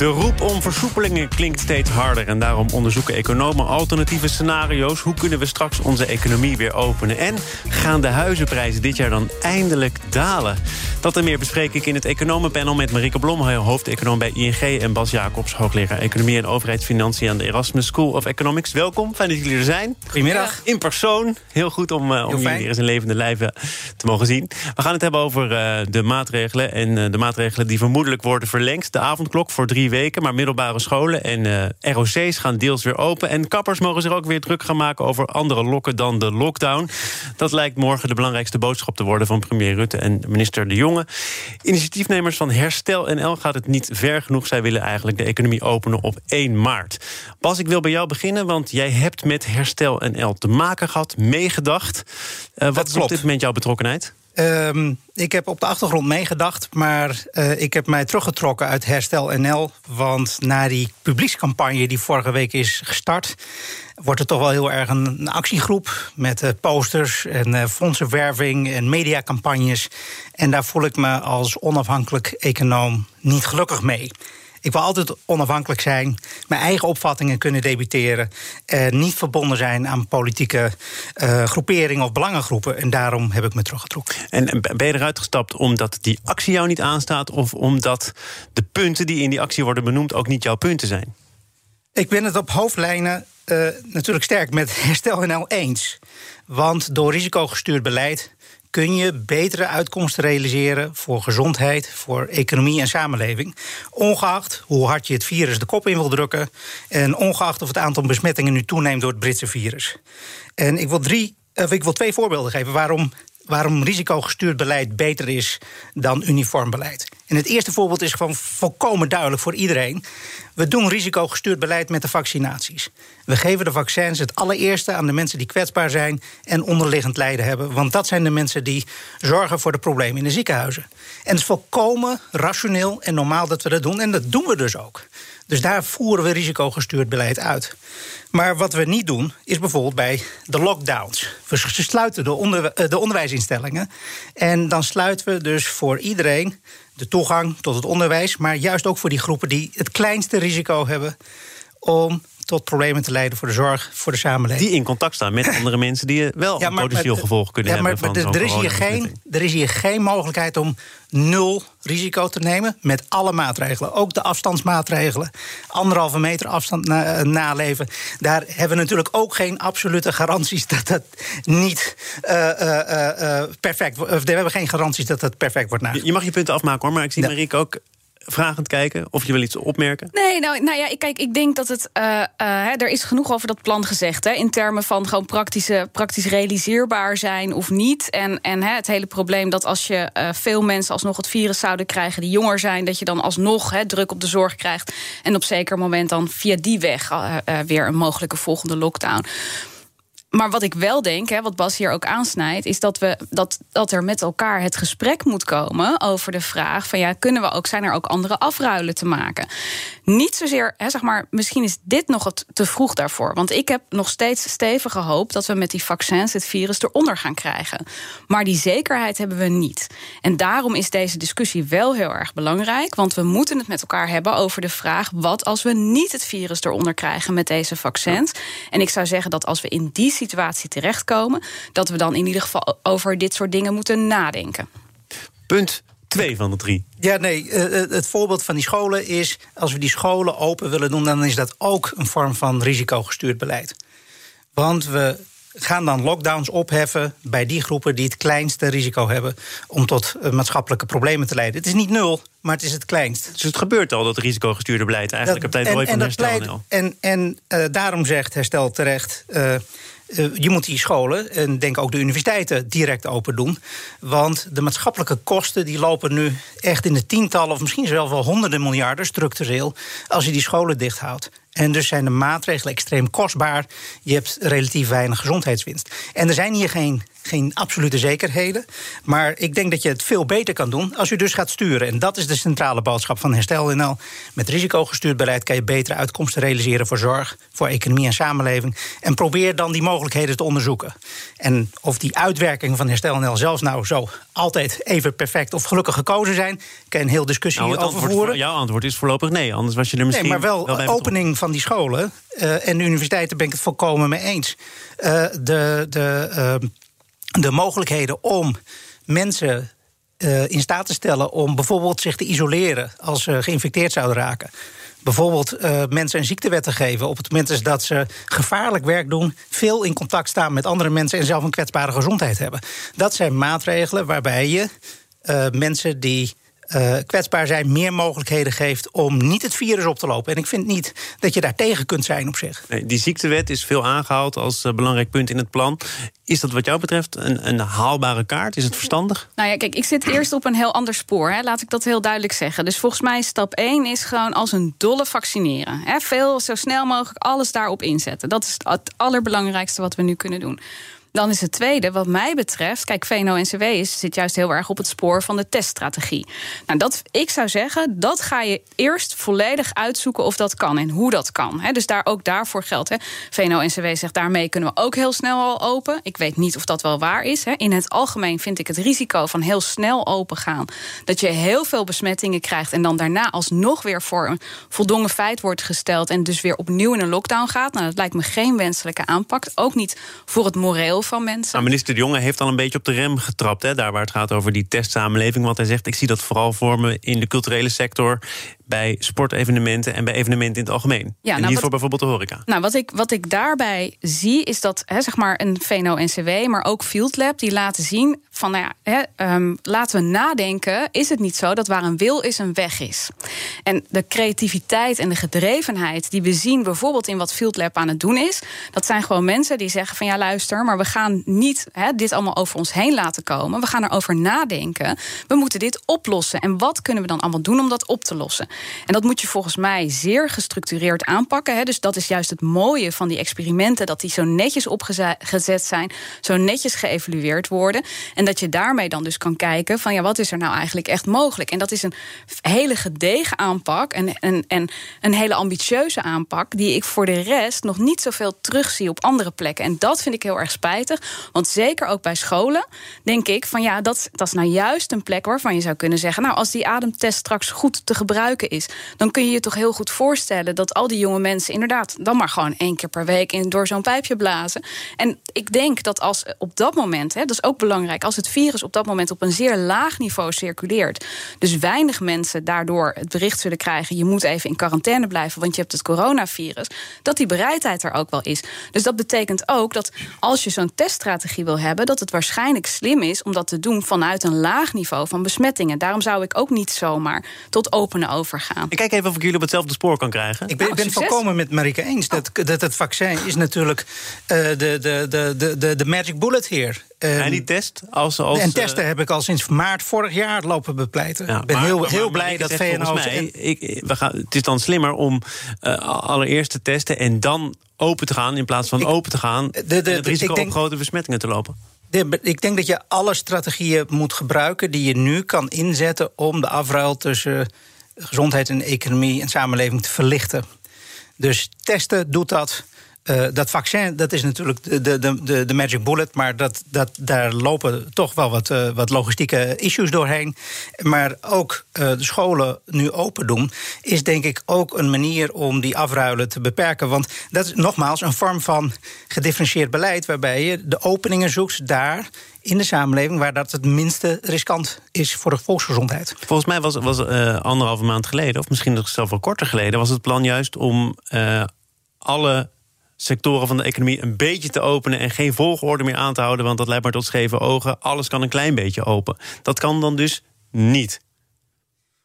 De roep om versoepelingen klinkt steeds harder... en daarom onderzoeken economen alternatieve scenario's. Hoe kunnen we straks onze economie weer openen? En gaan de huizenprijzen dit jaar dan eindelijk dalen? Dat en meer bespreek ik in het economenpanel met Marike Blom... hoofdeconoom bij ING en Bas Jacobs... hoogleraar Economie en Overheidsfinanciën... aan de Erasmus School of Economics. Welkom, fijn dat jullie er zijn. Goedemiddag. In persoon. Heel goed om, uh, om jullie weer eens in levende lijven te mogen zien. We gaan het hebben over uh, de maatregelen... en uh, de maatregelen die vermoedelijk worden verlengd. De avondklok voor drie weken, maar middelbare scholen en uh, ROC's gaan deels weer open. En kappers mogen zich ook weer druk gaan maken over andere lokken dan de lockdown. Dat lijkt morgen de belangrijkste boodschap te worden van premier Rutte en minister De Jonge. Initiatiefnemers van Herstel NL gaat het niet ver genoeg. Zij willen eigenlijk de economie openen op 1 maart. Bas, ik wil bij jou beginnen, want jij hebt met Herstel NL te maken gehad, meegedacht. Uh, wat is op dit moment jouw betrokkenheid? Um, ik heb op de achtergrond meegedacht, maar uh, ik heb mij teruggetrokken uit Herstel NL. Want na die publiekscampagne die vorige week is gestart, wordt het toch wel heel erg een, actiegroep met uh, posters en uh, fondsenwerving en mediacampagnes. En daar voel ik me als onafhankelijk econoom niet gelukkig mee. Ik wil altijd onafhankelijk zijn, mijn eigen opvattingen kunnen debiteren. en niet verbonden zijn aan politieke uh, groeperingen of belangengroepen. En daarom heb ik me teruggetrokken. En ben je eruit gestapt omdat die actie jou niet aanstaat? Of omdat de punten die in die actie worden benoemd ook niet jouw punten zijn? Ik ben het op hoofdlijnen uh, natuurlijk sterk met Herstel NL eens. Want door risicogestuurd beleid kun je betere uitkomsten realiseren voor gezondheid, voor economie en samenleving. Ongeacht hoe hard je het virus de kop in wil drukken. En ongeacht of het aantal besmettingen nu toeneemt door het Britse virus. En ik wil, drie, of ik wil twee voorbeelden geven waarom waarom risicogestuurd beleid beter is dan uniform beleid. En het eerste voorbeeld is gewoon volkomen duidelijk voor iedereen. We doen risicogestuurd beleid met de vaccinaties. We geven de vaccins het allereerste aan de mensen die kwetsbaar zijn en onderliggend lijden hebben. Want dat zijn de mensen die zorgen voor de problemen in de ziekenhuizen. En het is volkomen rationeel en normaal dat we dat doen. En dat doen we dus ook. Dus daar voeren we risicogestuurd beleid uit. Maar wat we niet doen, is bijvoorbeeld bij de lockdowns. We sluiten de, onder, de onderwijsinstellingen. En dan sluiten we dus voor iedereen de toegang tot het onderwijs. Maar juist ook voor die groepen die het kleinste risico hebben om tot problemen te leiden voor de zorg, voor de samenleving. Die in contact staan met andere mensen die wel ja, een potentieel gevolg kunnen ja, maar, hebben. Maar er, is hier geen, er is hier geen mogelijkheid om nul risico te nemen met alle maatregelen. Ook de afstandsmaatregelen. Anderhalve meter afstand na, naleven. Daar hebben we natuurlijk ook geen absolute garanties dat dat niet uh, uh, uh, perfect wordt. We hebben geen garanties dat dat perfect wordt nagekomen. Je mag je punten afmaken hoor, maar ik zie ja. Marieke ook vragend kijken? Of je wil iets opmerken? Nee, nou, nou ja, kijk, ik denk dat het. Uh, er is genoeg over dat plan gezegd. Hè, in termen van gewoon praktische, praktisch realiseerbaar zijn of niet. En, en hè, het hele probleem dat als je uh, veel mensen alsnog het virus zouden krijgen die jonger zijn, dat je dan alsnog hè, druk op de zorg krijgt. En op zeker moment dan via die weg weer een mogelijke volgende lockdown. Maar wat ik wel denk, hè, wat Bas hier ook aansnijdt, is dat, we, dat, dat er met elkaar het gesprek moet komen over de vraag: van ja, kunnen we ook, zijn er ook andere afruilen te maken? Niet zozeer, hè, zeg maar, misschien is dit nog het te vroeg daarvoor. Want ik heb nog steeds stevige hoop dat we met die vaccins het virus eronder gaan krijgen. Maar die zekerheid hebben we niet. En daarom is deze discussie wel heel erg belangrijk. Want we moeten het met elkaar hebben over de vraag: wat als we niet het virus eronder krijgen met deze vaccins? En ik zou zeggen dat als we in die situatie terechtkomen, dat we dan in ieder geval over dit soort dingen moeten nadenken. Punt twee van de drie. Ja, nee, het voorbeeld van die scholen is... als we die scholen open willen doen... dan is dat ook een vorm van risicogestuurd beleid. Want we gaan dan lockdowns opheffen bij die groepen die het kleinste risico hebben om tot maatschappelijke problemen te leiden. Het is niet nul, maar het is het kleinst. Dus het gebeurt al, dat risicogestuurde beleid, eigenlijk op tijd en, van herstel. En, en uh, daarom zegt herstel terecht... Uh, je moet die scholen en denk ook de universiteiten direct open doen. Want de maatschappelijke kosten die lopen nu echt in de tientallen of misschien zelfs wel honderden miljarden structureel als je die scholen dicht houdt. En dus zijn de maatregelen extreem kostbaar. Je hebt relatief weinig gezondheidswinst. En er zijn hier geen geen absolute zekerheden. Maar ik denk dat je het veel beter kan doen als je dus gaat sturen. En dat is de centrale boodschap van Herstel Met risicogestuurd beleid kan je betere uitkomsten realiseren voor zorg, voor economie en samenleving. En probeer dan die mogelijkheden te onderzoeken. En of die uitwerkingen van Herstel zelfs nou zo altijd even perfect of gelukkig gekozen zijn, kan een heel discussie nou, over voeren. Jouw antwoord is voorlopig nee, anders was je er misschien. Nee, maar wel, wel opening van die scholen uh, en de universiteiten ben ik het volkomen mee eens. Uh, de. de uh, de mogelijkheden om mensen in staat te stellen om bijvoorbeeld zich te isoleren als ze geïnfecteerd zouden raken. Bijvoorbeeld uh, mensen een ziektewet te geven op het moment dat ze gevaarlijk werk doen, veel in contact staan met andere mensen en zelf een kwetsbare gezondheid hebben. Dat zijn maatregelen waarbij je uh, mensen die uh, kwetsbaar zijn, meer mogelijkheden geeft om niet het virus op te lopen. En ik vind niet dat je daar tegen kunt zijn op zich. Nee, die ziektewet is veel aangehaald als uh, belangrijk punt in het plan. Is dat wat jou betreft een, een, haalbare kaart? Is het verstandig? Nou ja, kijk, ik zit eerst op een heel ander spoor. Hè. Laat ik dat heel duidelijk zeggen. Dus volgens mij stap 1 is gewoon als een dolle vaccineren. Hè. Veel, zo snel mogelijk alles daarop inzetten. Dat is het allerbelangrijkste wat we nu kunnen doen. Dan is het tweede, wat mij betreft, kijk, VNO-NCW zit juist heel erg op het spoor van de teststrategie. Nou, dat, ik zou zeggen, dat ga je eerst volledig uitzoeken of dat kan en hoe dat kan. dus daar, ook daarvoor geldt. VNO-NCW zegt, daarmee kunnen we ook heel snel al open. Ik weet niet of dat wel waar is. In het algemeen vind ik het risico van heel snel open gaan, dat je heel veel besmettingen krijgt en dan daarna alsnog weer voor een voldongen feit wordt gesteld en dus weer opnieuw in een lockdown gaat. Nou, dat lijkt me geen wenselijke aanpak. Ook niet voor het moreel van mensen. Nou, minister De Jonge heeft al een beetje op de rem getrapt, hè, daar waar het gaat over die testsamenleving. Want hij zegt: Ik zie dat vooral voor me in de culturele sector bij sportevenementen en bij evenementen in het algemeen. Ja, en nou, niet voor bijvoorbeeld de horeca. Nou, wat ik, wat ik daarbij zie, is dat hè, zeg maar een VNO-NCW, maar ook Field Lab, die laten zien van, nou ja, hè, um, laten we nadenken, is het niet zo dat waar een wil is, een weg is? En de creativiteit en de gedrevenheid die we zien bijvoorbeeld in wat Field Lab aan het doen is, dat zijn gewoon mensen die zeggen van, ja luister, maar we gaan niet hè, dit allemaal over ons heen laten komen. We gaan erover nadenken. We moeten dit oplossen. En wat kunnen we dan allemaal doen om dat op te lossen? En dat moet je volgens mij zeer gestructureerd aanpakken. Hè. Dus dat is juist het mooie van die experimenten: dat die zo netjes opgezet zijn, zo netjes geëvalueerd worden. En dat je daarmee dan dus kan kijken: van ja, wat is er nou eigenlijk echt mogelijk? En dat is een hele gedegen aanpak en, en, en een hele ambitieuze aanpak, die ik voor de rest nog niet zoveel terugzie op andere plekken. En dat vind ik heel erg spijtig. Want zeker ook bij scholen denk ik van ja, dat, dat is nou juist een plek waarvan je zou kunnen zeggen: nou, als die ademtest straks goed te gebruiken is, dan kun je je toch heel goed voorstellen dat al die jonge mensen inderdaad dan maar gewoon één keer per week in, door zo'n pijpje blazen. En ik denk dat als op dat moment, hè, dat is ook belangrijk, als het virus op dat moment op een zeer laag niveau circuleert, dus weinig mensen daardoor het bericht zullen krijgen: je moet even in quarantaine blijven, want je hebt het coronavirus, dat die bereidheid er ook wel is. Dus dat betekent ook dat als je zo'n teststrategie wil hebben, dat het waarschijnlijk slim is om dat te doen vanuit een laag niveau van besmettingen. Daarom zou ik ook niet zomaar tot openen over ik kijk even of ik jullie op hetzelfde spoor kan krijgen. Ik ben, nou, ben volkomen met Marike eens. Dat, dat het vaccin is natuurlijk uh, de, de, de, de, de magic bullet hier. Um, en die test? Als, als, en testen uh, heb ik al sinds maart vorig jaar lopen bepleiten. Ik ben maar, heel, heel maar, blij dat VNO... Mij, ik, we gaan, het is dan slimmer om uh, allereerst te testen en dan open te gaan... in plaats van ik, open te gaan de, de, en het risico denk, op grote besmettingen te lopen. ik denk dat je alle strategieën moet gebruiken die je nu kan inzetten om de afruil tussen gezondheid en economie en samenleving te verlichten. Dus testen doet dat. Uh, dat vaccin, dat is natuurlijk de, de, de, de magic bullet, maar dat, dat, daar lopen toch wel wat, uh, wat logistieke issues doorheen. Maar ook uh, de scholen nu open doen, is denk ik ook een manier om die afruilen te beperken. Want dat is nogmaals een vorm van gedifferentieerd beleid, waarbij je de openingen zoekt daar in de samenleving waar dat het minste riskant is voor de volksgezondheid. Volgens mij was, was uh, anderhalve maand geleden, of misschien nog zelfs wel korter geleden, was het plan juist om uh, alle sectoren van de economie een beetje te openen en geen volgorde meer aan te houden, want dat leidt maar tot scheve ogen. Alles kan een klein beetje open. Dat kan dan dus niet.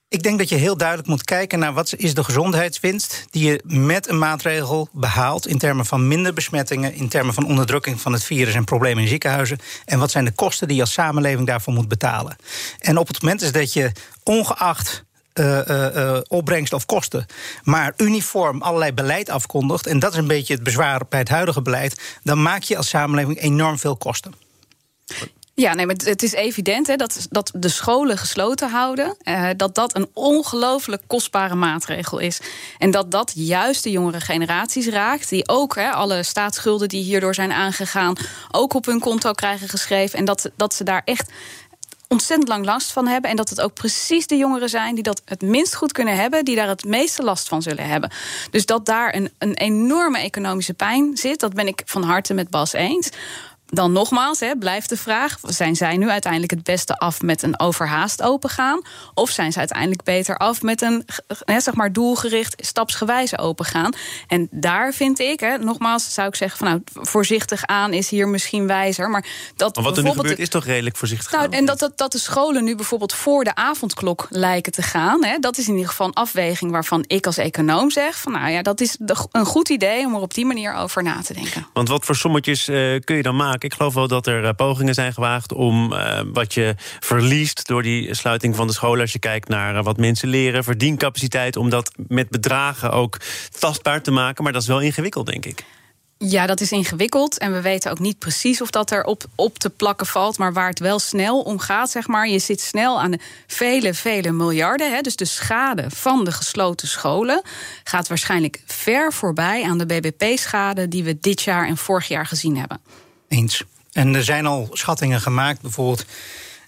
Ik denk dat je heel duidelijk moet kijken naar wat is de gezondheidswinst die je met een maatregel behaalt in termen van minder besmettingen, in termen van onderdrukking van het virus en problemen in ziekenhuizen. En wat zijn de kosten die je als samenleving daarvoor moet betalen. En op het moment is dat je ongeacht uh, opbrengst of kosten, maar uniform allerlei beleid afkondigt, en dat is een beetje het bezwaar bij het huidige beleid, dan maak je als samenleving enorm veel kosten. Ja, nee, maar het is evident hè, dat, dat de scholen gesloten houden, uh, dat dat een ongelooflijk kostbare maatregel is. En dat dat juist de jongere generaties raakt, die ook hè, alle staatsschulden die hierdoor zijn aangegaan, ook op hun konto krijgen geschreven. En dat, dat ze daar echt ontzettend lang last van hebben. En dat het ook precies de jongeren zijn die dat het minst goed kunnen hebben, die daar het meeste last van zullen hebben. Dus dat daar een, een enorme economische pijn zit, dat ben ik van harte met Bas eens dan nogmaals, hè, blijft de vraag: zijn zij nu uiteindelijk het beste af met een overhaast opengaan? Of zijn ze uiteindelijk beter af met een hè, zeg maar doelgericht, stapsgewijze opengaan? En daar vind ik, hè, nogmaals, zou ik zeggen: van, nou, voorzichtig aan is hier misschien wijzer. Maar, dat maar wat er nu gebeurt is toch redelijk voorzichtig nou, aan? En dat, dat, dat de scholen nu bijvoorbeeld voor de avondklok lijken te gaan, hè, dat is in ieder geval een afweging waarvan ik als econoom zeg: van nou ja, dat is een goed idee om er op die manier over na te denken. Want wat voor sommetjes uh, kun je dan maken? Ik geloof wel dat er eh, pogingen zijn gewaagd om uh, wat je verliest door die sluiting van de scholen. Als je kijkt naar uh, wat mensen leren, verdiencapaciteit, om dat met bedragen ook tastbaar te maken. Maar dat is wel ingewikkeld, denk ik. Ja, dat is ingewikkeld. En we weten ook niet precies of dat er op, op te plakken valt. Maar waar het wel snel om gaat, zeg maar. Je zit snel aan de vele, vele miljarden. Hè, dus de schade van de gesloten scholen gaat waarschijnlijk ver voorbij aan de BBP-schade die we dit jaar en vorig jaar gezien hebben. Eens. En er zijn al schattingen gemaakt, bijvoorbeeld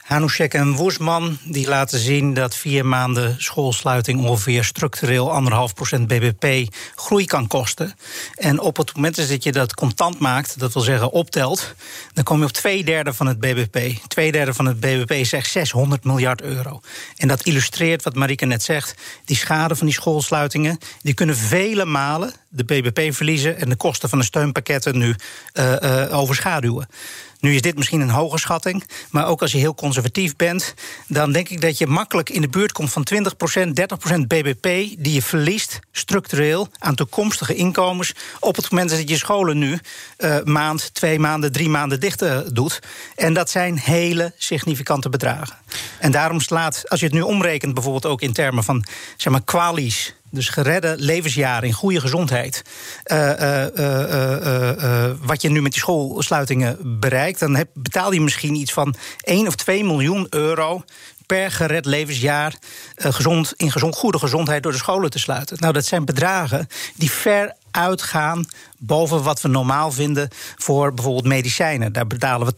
Hanushek en Woesman die laten zien dat vier maanden schoolsluiting ongeveer structureel anderhalf procent BBP groei kan kosten. En op het moment dat je dat contant maakt, dat wil zeggen optelt, dan kom je op twee derde van het BBP. Twee derde van het BBP zegt 600 miljard euro. En dat illustreert wat Marike net zegt. Die schade van die schoolsluitingen, die kunnen vele malen de BBP verliezen en de kosten van de steunpakketten nu uh, uh, overschaduwen. Nu is dit misschien een hoge schatting, maar ook als je heel conservatief bent, dan denk ik dat je makkelijk in de buurt komt van 20%, 30% BBP die je verliest structureel aan toekomstige inkomens op het moment dat je scholen nu uh, maand, twee maanden, drie maanden dicht uh, doet. En dat zijn hele significante bedragen. En daarom slaat, als je het nu omrekent, bijvoorbeeld ook in termen van zeg maar, kwalies dus geredde levensjaren in goede gezondheid. Uh, uh, uh, wat je nu met die schoolsluitingen bereikt, dan betaal je misschien iets van 1 of 2 miljoen euro per gered levensjaar gezond, in gezond, goede gezondheid door de scholen te sluiten. Nou, dat zijn bedragen die ver uitgaan boven wat we normaal vinden voor bijvoorbeeld medicijnen. Daar betalen we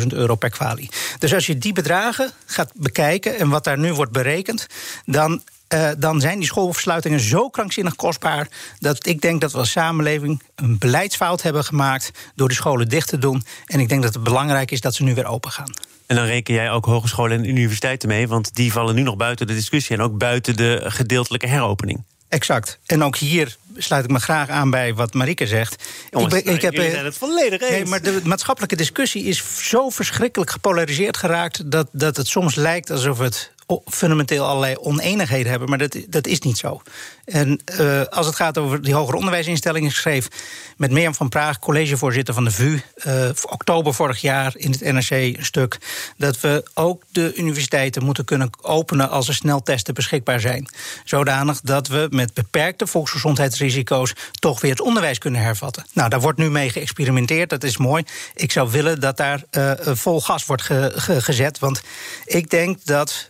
80.000 euro per kwalie. Dus als je die bedragen gaat bekijken en wat daar nu wordt berekend, dan uh, dan zijn die schoolversluitingen zo krankzinnig kostbaar dat ik denk dat we als samenleving een beleidsfout hebben gemaakt door de scholen dicht te doen. En ik denk dat het belangrijk is dat ze nu weer open gaan. En dan reken jij ook hogescholen en universiteiten mee, want die vallen nu nog buiten de discussie en ook buiten de gedeeltelijke heropening. Exact. En ook hier sluit ik me graag aan bij wat Marike zegt. Jongens, ik, ben, ik heb, zijn het volledig eens. Nee, maar de maatschappelijke discussie is zo verschrikkelijk gepolariseerd geraakt... dat, dat het soms lijkt alsof het fundamenteel allerlei oneenigheden hebben, maar dat, dat is niet zo. En uh, als het gaat over die hoger onderwijsinstellingen, schreef met Mirjam van Praag, collegevoorzitter van de VU, uh, oktober vorig jaar in het NRC een stuk, dat we ook de universiteiten moeten kunnen openen als er sneltesten beschikbaar zijn. Zodanig dat we met beperkte volksgezondheidsrisico's toch weer het onderwijs kunnen hervatten. Nou, daar wordt nu mee geëxperimenteerd, dat is mooi. Ik zou willen dat daar uh, vol gas wordt ge ge gezet, want ik denk dat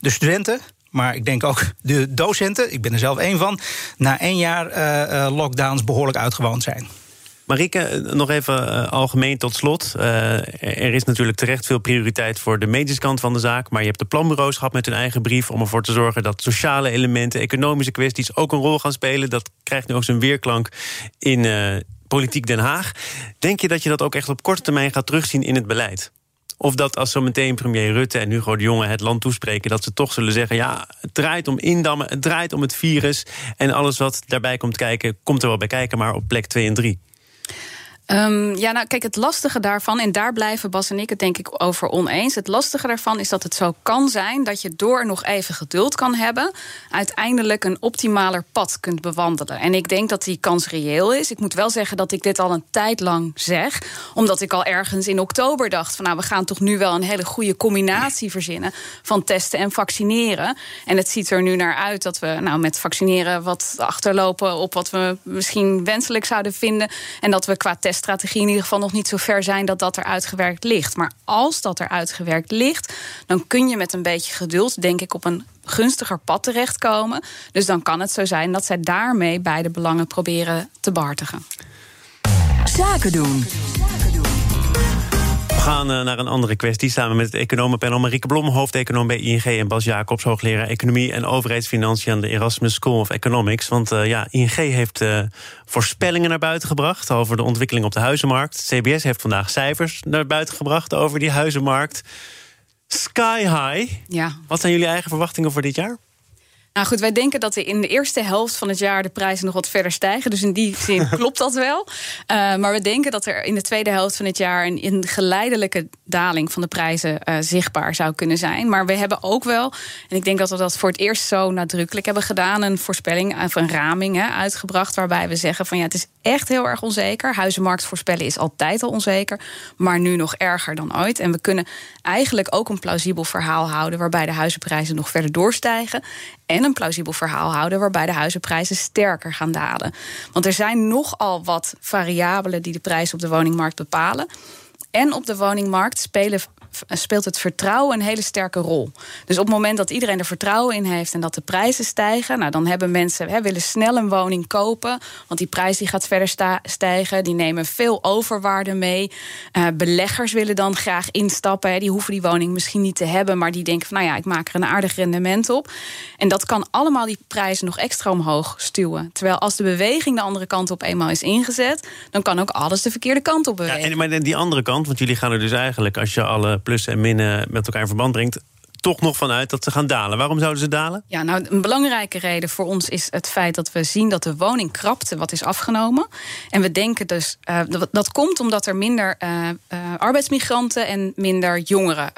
de studenten maar ik denk ook de docenten, ik ben er zelf één van, na één jaar uh, lockdowns behoorlijk uitgewoond zijn. Marike, nog even algemeen tot slot. Er is natuurlijk terecht veel prioriteit voor de medische kant van de zaak. Maar je hebt de planbureaus gehad met hun eigen brief om ervoor te zorgen dat sociale elementen, economische kwesties ook een rol gaan spelen. Dat krijgt nu ook zijn weerklank in politiek Den Haag. Denk je dat je dat ook echt op korte termijn gaat terugzien in het beleid? Of dat als zometeen premier Rutte en Hugo de Jonge het land toespreken... dat ze toch zullen zeggen, ja, het draait om indammen, het draait om het virus... en alles wat daarbij komt kijken, komt er wel bij kijken, maar op plek 2 en 3. Um, ja, nou kijk, het lastige daarvan, en daar blijven Bas en ik het denk ik over oneens. Het lastige daarvan is dat het zo kan zijn dat je door nog even geduld kan hebben, uiteindelijk een optimaler pad kunt bewandelen. En ik denk dat die kans reëel is. Ik moet wel zeggen dat ik dit al een tijd lang zeg, omdat ik al ergens in oktober dacht van nou, we gaan toch nu wel een hele goede combinatie verzinnen van testen en vaccineren. En het ziet er nu naar uit dat we nou met vaccineren wat achterlopen op wat we misschien wenselijk zouden vinden. En dat we qua teststrategie in ieder geval nog niet zo ver zijn dat dat er uitgewerkt ligt. Maar als dat er uitgewerkt ligt, dan kun je met een beetje geduld, denk ik, op een gunstiger pad terechtkomen. Dus dan kan het zo zijn dat zij daarmee beide belangen proberen te behartigen. Zaken doen gaan eh, naar een andere kwestie. Samen met het economenpanel Marieke Blom, hoofdeconoom bij ING... en Bas Jacobs, hoogleraar Economie en Overheidsfinanciën... aan de Erasmus School of Economics. Want uh, ja, ING heeft uh, voorspellingen naar buiten gebracht... over de ontwikkeling op de huizenmarkt. CBS heeft vandaag cijfers naar buiten gebracht over die huizenmarkt. Sky high. Ja. Wat zijn jullie eigen verwachtingen voor dit jaar? Nou goed, wij denken dat in de eerste helft van het jaar de prijzen nog wat verder stijgen. Dus in die zin klopt dat wel. Uh, maar we denken dat er in de tweede helft van het jaar een, een geleidelijke daling van de prijzen uh, zichtbaar zou kunnen zijn. Maar we hebben ook wel, en ik denk dat we dat voor het eerst zo nadrukkelijk hebben gedaan, een voorspelling of een raming hè, uitgebracht. Waarbij we zeggen van ja, het is echt heel erg onzeker. Huizenmarkt voorspellen is altijd al onzeker, maar nu nog erger dan ooit. En we kunnen eigenlijk ook een plausibel verhaal houden waarbij de huizenprijzen nog verder doorstijgen. En een plausibel verhaal houden waarbij de huizenprijzen sterker gaan dalen. Want er zijn nogal wat variabelen die de prijs op de woningmarkt bepalen. En op de woningmarkt spelen speelt het vertrouwen een hele sterke rol. Dus op het moment dat iedereen er vertrouwen in heeft en dat de prijzen stijgen, nou, dan hebben mensen hè, willen snel een woning kopen, want die prijs die gaat verder stijgen. Die nemen veel overwaarde mee. Uh, beleggers willen dan graag instappen. Hè, die hoeven die woning misschien niet te hebben, maar die denken van nou ja, ik maak er een aardig rendement op. En dat kan allemaal die prijzen nog extra omhoog stuwen. Terwijl als de beweging de andere kant op eenmaal is ingezet, dan kan ook alles de verkeerde kant op bewegen. Ja, en, maar die andere kant, want jullie gaan er dus eigenlijk, als je alle plussen en minnen met elkaar in verband brengt toch nog vanuit dat ze gaan dalen. Waarom zouden ze dalen? Ja, nou, een belangrijke reden voor ons is het feit dat we zien dat de woningkrapte wat is afgenomen. En we denken dus uh, dat, dat komt omdat er minder uh, arbeidsmigranten en minder jongeren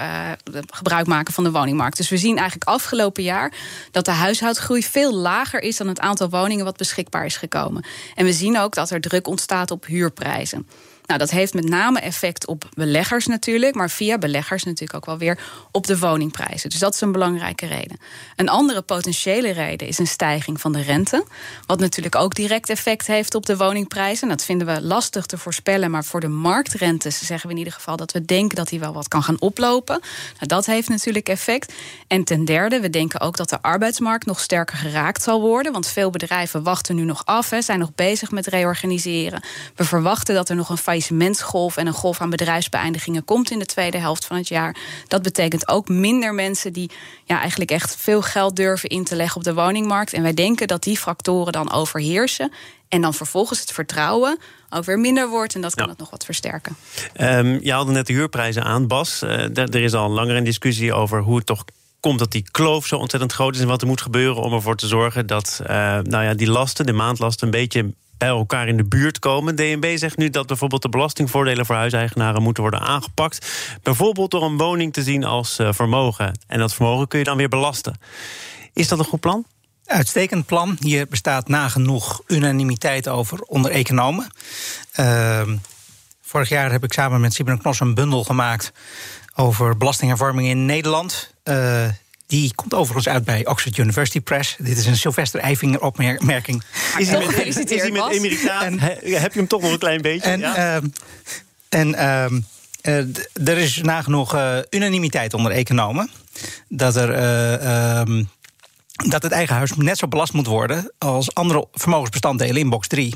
gebruik maken van de woningmarkt. Dus we zien eigenlijk afgelopen jaar dat de huishoudgroei veel lager is dan het aantal woningen wat beschikbaar is gekomen. En we zien ook dat er druk ontstaat op huurprijzen. Nou, dat heeft met name effect op beleggers natuurlijk, maar via beleggers natuurlijk ook wel weer op de woningprijzen. Dus dat is een belangrijke reden. Een andere potentiële reden is een stijging van de rente, wat natuurlijk ook direct effect heeft op de woningprijzen. Dat vinden we lastig te voorspellen, maar voor de marktrentes zeggen we in ieder geval dat we denken dat die wel wat kan gaan oplopen. Nou, dat heeft natuurlijk effect. En ten derde, we denken ook dat de arbeidsmarkt nog sterker geraakt zal worden, want veel bedrijven wachten nu nog af, hè, zijn nog bezig met reorganiseren. We verwachten dat er nog een faillissementsgolf en een golf aan bedrijfsbeëindigingen komt in de tweede helft van het jaar. Dat betekent ook minder mensen die ja, eigenlijk echt veel geld durven in te leggen op de woningmarkt. En wij denken dat die factoren dan overheersen. En dan vervolgens het vertrouwen ook weer minder wordt. En dat kan het nog wat versterken. Um, je haalde net de huurprijzen aan, Bas. Uh, er is al langer een discussie over hoe het toch komt dat die kloof zo ontzettend groot is en wat er moet gebeuren om ervoor te zorgen dat uh, nou ja, die lasten, de maandlasten, een beetje elkaar in de buurt komen. DNB zegt nu dat bijvoorbeeld de belastingvoordelen voor huiseigenaren moeten worden aangepakt. Bijvoorbeeld door een woning te zien als eh, vermogen. En dat vermogen kun je dan weer belasten. Is dat een goed plan? Uitstekend plan. Hier bestaat nagenoeg unanimiteit over onder economen. Uh, vorig jaar heb ik samen met Simon Knos een bundel gemaakt over belastinghervorming in Nederland. Uh, die komt overigens uit bij Oxford University Press. Dit is een Sylvester Eifinger opmerking. Is hij met, is hij met emeritaan? Heb je hem toch nog een klein beetje? En, ja? uh, en uh, er is nagenoeg uh, unanimiteit onder economen dat er. Um, dat het eigen huis net zo belast moet worden als andere vermogensbestanddelen in box 3.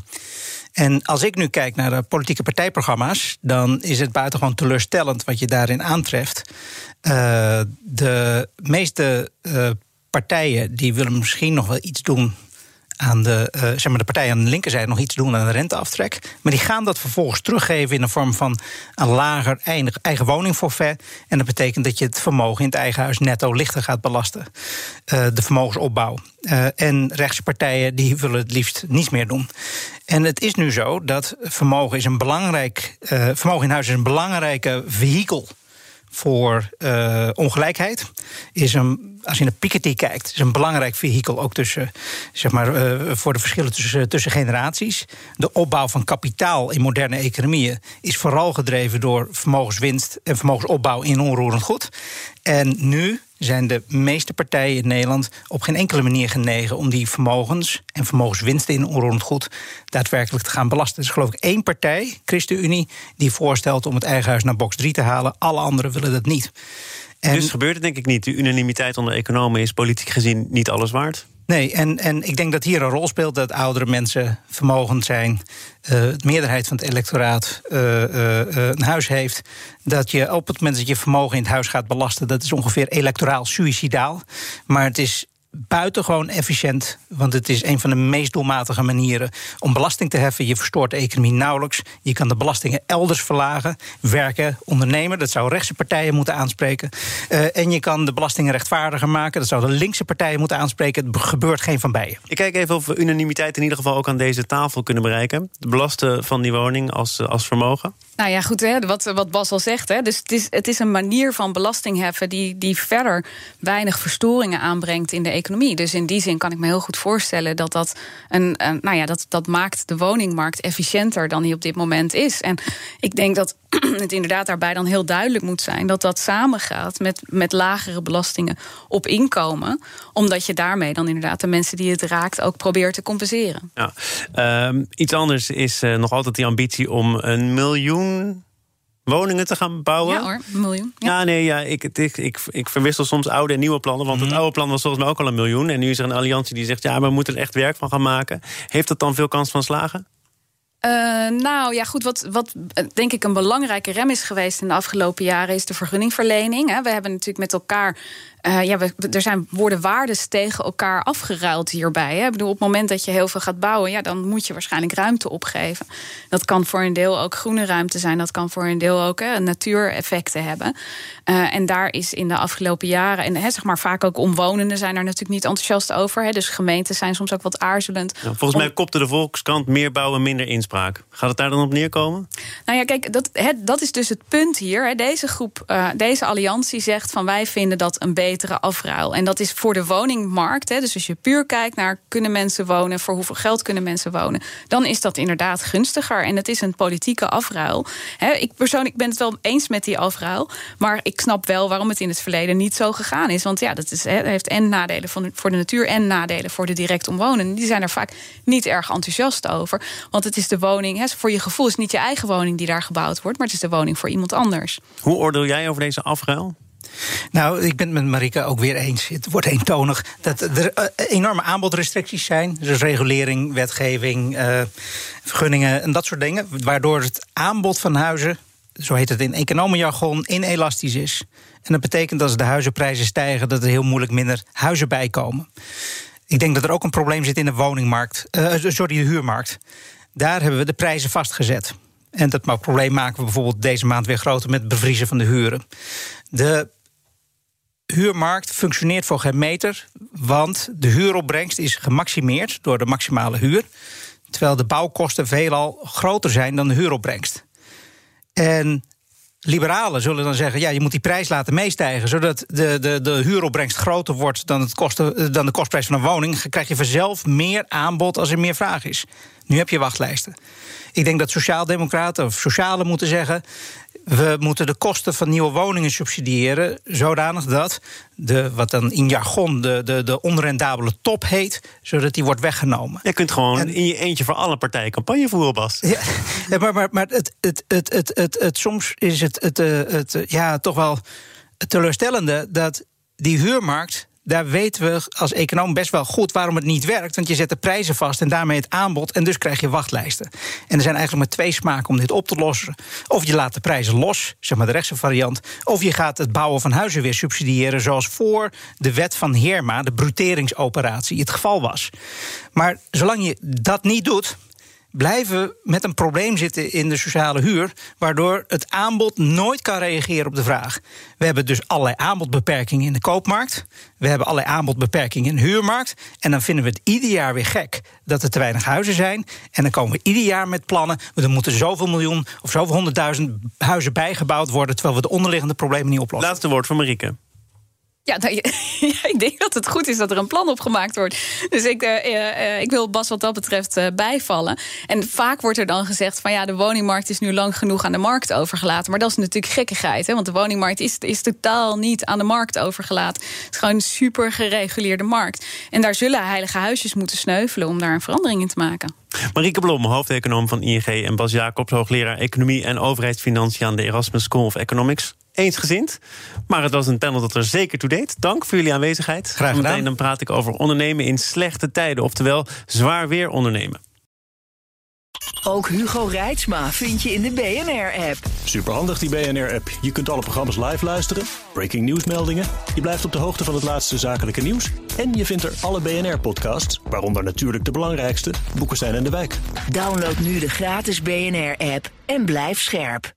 En als ik nu kijk naar de politieke partijprogramma's, dan is het buitengewoon teleurstellend wat je daarin aantreft. Uh, de meeste uh, partijen die willen misschien nog wel iets doen aan de, uh, zeg maar de partijen aan de linkerzijde nog iets doen aan de renteaftrek. Maar die gaan dat vervolgens teruggeven in de vorm van een lager eigen, woningforfait. En dat betekent dat je het vermogen in het eigen huis netto lichter gaat belasten. Uh, de vermogensopbouw. Uh, en rechtse partijen die willen het liefst niets meer doen. En het is nu zo dat vermogen is een belangrijk. vermogen in huis is een belangrijke vehikel voor uh, ongelijkheid. Is een, als je naar Piketty kijkt, is een belangrijk vehikel ook tussen, zeg maar, uh, voor de verschillen tussen, tussen generaties. De opbouw van kapitaal in moderne economieën is vooral gedreven door vermogenswinst en vermogensopbouw in onroerend goed. En nu zijn de meeste partijen in Nederland op geen enkele manier genegen om die vermogens en vermogenswinsten in onroerend goed daadwerkelijk te gaan belasten. Er is geloof ik één partij, ChristenUnie, die voorstelt om het eigen huis naar box 3 te halen. Alle anderen willen dat niet. En dus gebeurt het denk ik niet. De unanimiteit onder economen is politiek gezien niet alles waard? Nee, en, en ik denk dat hier een rol speelt dat oudere mensen vermogend zijn. Uh, de meerderheid van het electoraat uh, uh, een huis heeft. Dat je op het moment dat je vermogen in het huis gaat belasten, dat is ongeveer electoraal suicidaal. Maar het is buitengewoon efficiënt. Want het is een van de meest doelmatige manieren om belasting te heffen. Je verstoort de economie nauwelijks. Je kan de belastingen elders verlagen. Werken, ondernemen, dat zou rechtse partijen moeten aanspreken. Uh, en je kan de belastingen rechtvaardiger maken. Dat zouden linkse partijen moeten aanspreken. Het gebeurt geen van beiden. Ik kijk even of we unanimiteit in ieder geval ook aan deze tafel kunnen bereiken. De belasten van die woning als, als vermogen. Nou ja, goed, hè, wat, wat Bas al zegt. Hè, dus het is, het is een manier van belasting heffen die, die verder weinig verstoringen aanbrengt in de economie. Dus in die zin kan ik me heel goed voorstellen dat dat, een, nou ja, dat, dat maakt de woningmarkt efficiënter dan die op dit moment is. En ik denk dat het inderdaad daarbij dan heel duidelijk moet zijn dat dat samengaat met, met lagere belastingen op inkomen. Omdat je daarmee dan inderdaad de mensen die het raakt ook probeert te compenseren. Ja. Uh, iets anders is uh, nog altijd die ambitie om een miljoen woningen te gaan bouwen. Ja hoor, een miljoen. Ja, nee, ja, ik, ik, ik, ik verwissel soms oude en nieuwe plannen. Want het mhm. oude plan was volgens mij ook al een miljoen. En nu is er een alliantie die zegt, ja, we moeten er echt werk van gaan maken. Heeft dat dan veel kans van slagen? Uh, nou ja, goed. Wat, wat denk ik een belangrijke rem is geweest in de afgelopen jaren, is de vergunningverlening. We hebben natuurlijk met elkaar uh, ja, we, er zijn worden waardes tegen elkaar afgeruild hierbij. Hè. Ik bedoel, op het moment dat je heel veel gaat bouwen, ja, dan moet je waarschijnlijk ruimte opgeven. Dat kan voor een deel ook groene ruimte zijn, dat kan voor een deel ook hè, natuureffecten hebben. Uh, en daar is in de afgelopen jaren, en hè, zeg maar vaak ook omwonenden zijn er natuurlijk niet enthousiast over. Hè, dus gemeenten zijn soms ook wat aarzelend. Volgens mij kopte de Volkskrant meer bouwen, minder inspraak. Gaat het daar dan op neerkomen? Nou ja, kijk, dat, hè, dat is dus het punt hier. Hè. Deze groep, uh, deze alliantie zegt van wij vinden dat een betere afruil. En dat is voor de woningmarkt. Hè, dus als je puur kijkt naar kunnen mensen wonen, voor hoeveel geld kunnen mensen wonen, dan is dat inderdaad gunstiger. En het is een politieke afruil. ik persoonlijk ben het wel eens met die afruil. Maar ik snap wel waarom het in het verleden niet zo gegaan is. Want ja, dat is, heeft en nadelen voor de natuur en nadelen voor de direct omwonenden. Die zijn er vaak niet erg enthousiast over. Want het is de woning, voor je gevoel is niet je eigen woning die daar gebouwd wordt, maar het is de woning voor iemand anders. Hoe oordeel jij over deze afruil? Nou, ik ben het met Marika ook weer eens. Het wordt eentonig dat er eh, enorme aanbodrestricties zijn. Dus regulering, wetgeving, uh, vergunningen en dat soort dingen. Waardoor het aanbod van huizen, zo heet het in economenjargon, inelastisch is. En dat betekent dat als de huizenprijzen stijgen, dat er heel moeilijk minder huizen bijkomen. Ik denk dat er ook een probleem zit in de woningmarkt, uh, sorry, de huurmarkt. Daar hebben we de prijzen vastgezet. En dat probleem maken we bijvoorbeeld deze maand weer groter met het bevriezen van de huren. De huurmarkt functioneert voor geen meter, want de huuropbrengst is gemaximeerd door de maximale huur, terwijl de bouwkosten veelal groter zijn dan de huuropbrengst. En liberalen zullen dan zeggen: ja, je moet die prijs laten meestijgen, zodat de, de, de huuropbrengst groter wordt dan, het kosten, dan de kostprijs van een woning. Krijg je vanzelf meer aanbod als er meer vraag is. Nu heb je wachtlijsten. Ik denk dat sociaaldemocraten of socialen moeten zeggen: we moeten de kosten van nieuwe woningen subsidiëren, zodanig dat de, wat dan in jargon de, de, de onrendabele top heet, zodat die wordt weggenomen. Je kunt gewoon in je eentje voor alle partijen campagne voeren, Bas. Ja, maar, maar, maar het, het, het, het, het, het, soms is het, het, het, het ja, toch wel teleurstellende dat die huurmarkt daar weten we als econoom best wel goed waarom het niet werkt. Want je zet de prijzen vast en daarmee het aanbod. En dus krijg je wachtlijsten. En er zijn eigenlijk maar twee smaken om dit op te lossen. Of je laat de prijzen los, zeg maar de rechtse variant. Of je gaat het bouwen van huizen weer subsidiëren. Zoals voor de wet van Heerma, de bruteringsoperatie, het geval was. Maar zolang je dat niet doet blijven met een probleem zitten in de sociale huur, waardoor het aanbod nooit kan reageren op de vraag. We hebben dus allerlei aanbodbeperkingen in de koopmarkt. We hebben allerlei aanbodbeperkingen in de huurmarkt. En dan vinden we het ieder jaar weer gek dat er te weinig huizen zijn. En dan komen we ieder jaar met plannen. Er moeten zoveel miljoen of zoveel honderdduizend huizen bijgebouwd worden, terwijl we de onderliggende problemen niet oplossen. Laatste woord van Marieke. Ja, nou, ja, ik denk dat het goed is dat er een plan opgemaakt wordt. Dus ik, uh, ik wil Bas wat dat betreft uh, bijvallen. En vaak wordt er dan gezegd van ja, de woningmarkt is nu lang genoeg aan de markt overgelaten. Maar dat is natuurlijk gekkigheid, hè? want de woningmarkt is, is totaal niet aan de markt overgelaten. Het is gewoon een super gereguleerde markt. En daar zullen heilige huisjes moeten sneuvelen om daar een verandering in te maken. Marieke Blom, hoofdeconoom van ING en Bas Jacobs, hoogleraar Economie en Overheidsfinanciën aan de Erasmus School of Economics eensgezind. Maar het was een panel dat er zeker toe deed. Dank voor jullie aanwezigheid. Graag gedaan. Meteen dan praat ik over ondernemen in slechte tijden. Oftewel, zwaar weer ondernemen. Ook Hugo Reitsma vind je in de BNR-app. Superhandig die BNR-app. Je kunt alle programma's live luisteren, breaking nieuwsmeldingen. Je blijft op de hoogte van het laatste zakelijke nieuws. En je vindt er alle BNR-podcasts, waaronder natuurlijk de belangrijkste, Boeken zijn in de wijk. Download nu de gratis BNR-app en blijf scherp.